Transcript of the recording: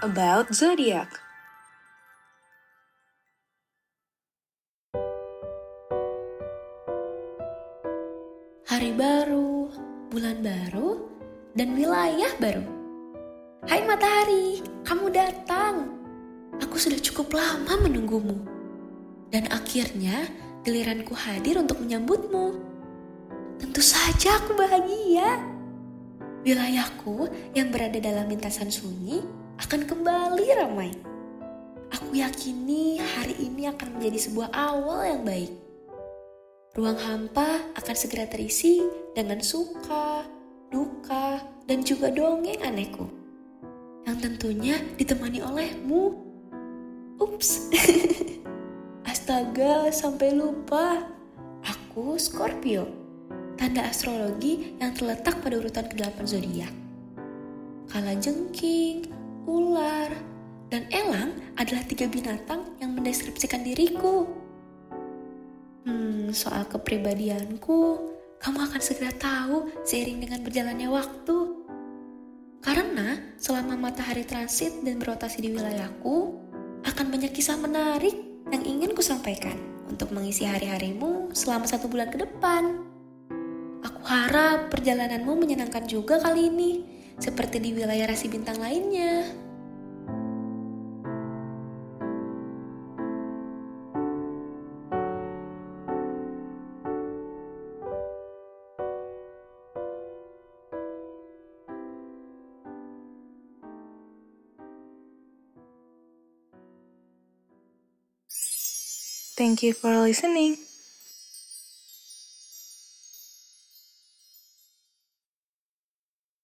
about zodiac. Hari baru, bulan baru, dan wilayah baru. Hai matahari, kamu datang. Aku sudah cukup lama menunggumu. Dan akhirnya giliranku hadir untuk menyambutmu. Tentu saja aku bahagia. Wilayahku yang berada dalam lintasan sunyi akan kembali ramai. Aku yakini hari ini akan menjadi sebuah awal yang baik. Ruang hampa akan segera terisi dengan suka, duka, dan juga dongeng anehku. Yang tentunya ditemani olehmu. Ups. Astaga, sampai lupa. Aku Scorpio. Tanda astrologi yang terletak pada urutan ke-8 zodiak. Kala jengking, ular, dan elang adalah tiga binatang yang mendeskripsikan diriku. Hmm, soal kepribadianku, kamu akan segera tahu seiring dengan berjalannya waktu. Karena selama matahari transit dan berotasi di wilayahku, akan banyak kisah menarik yang ingin ku sampaikan untuk mengisi hari-harimu selama satu bulan ke depan. Aku harap perjalananmu menyenangkan juga kali ini, seperti di wilayah rasi bintang lainnya. Thank you for listening.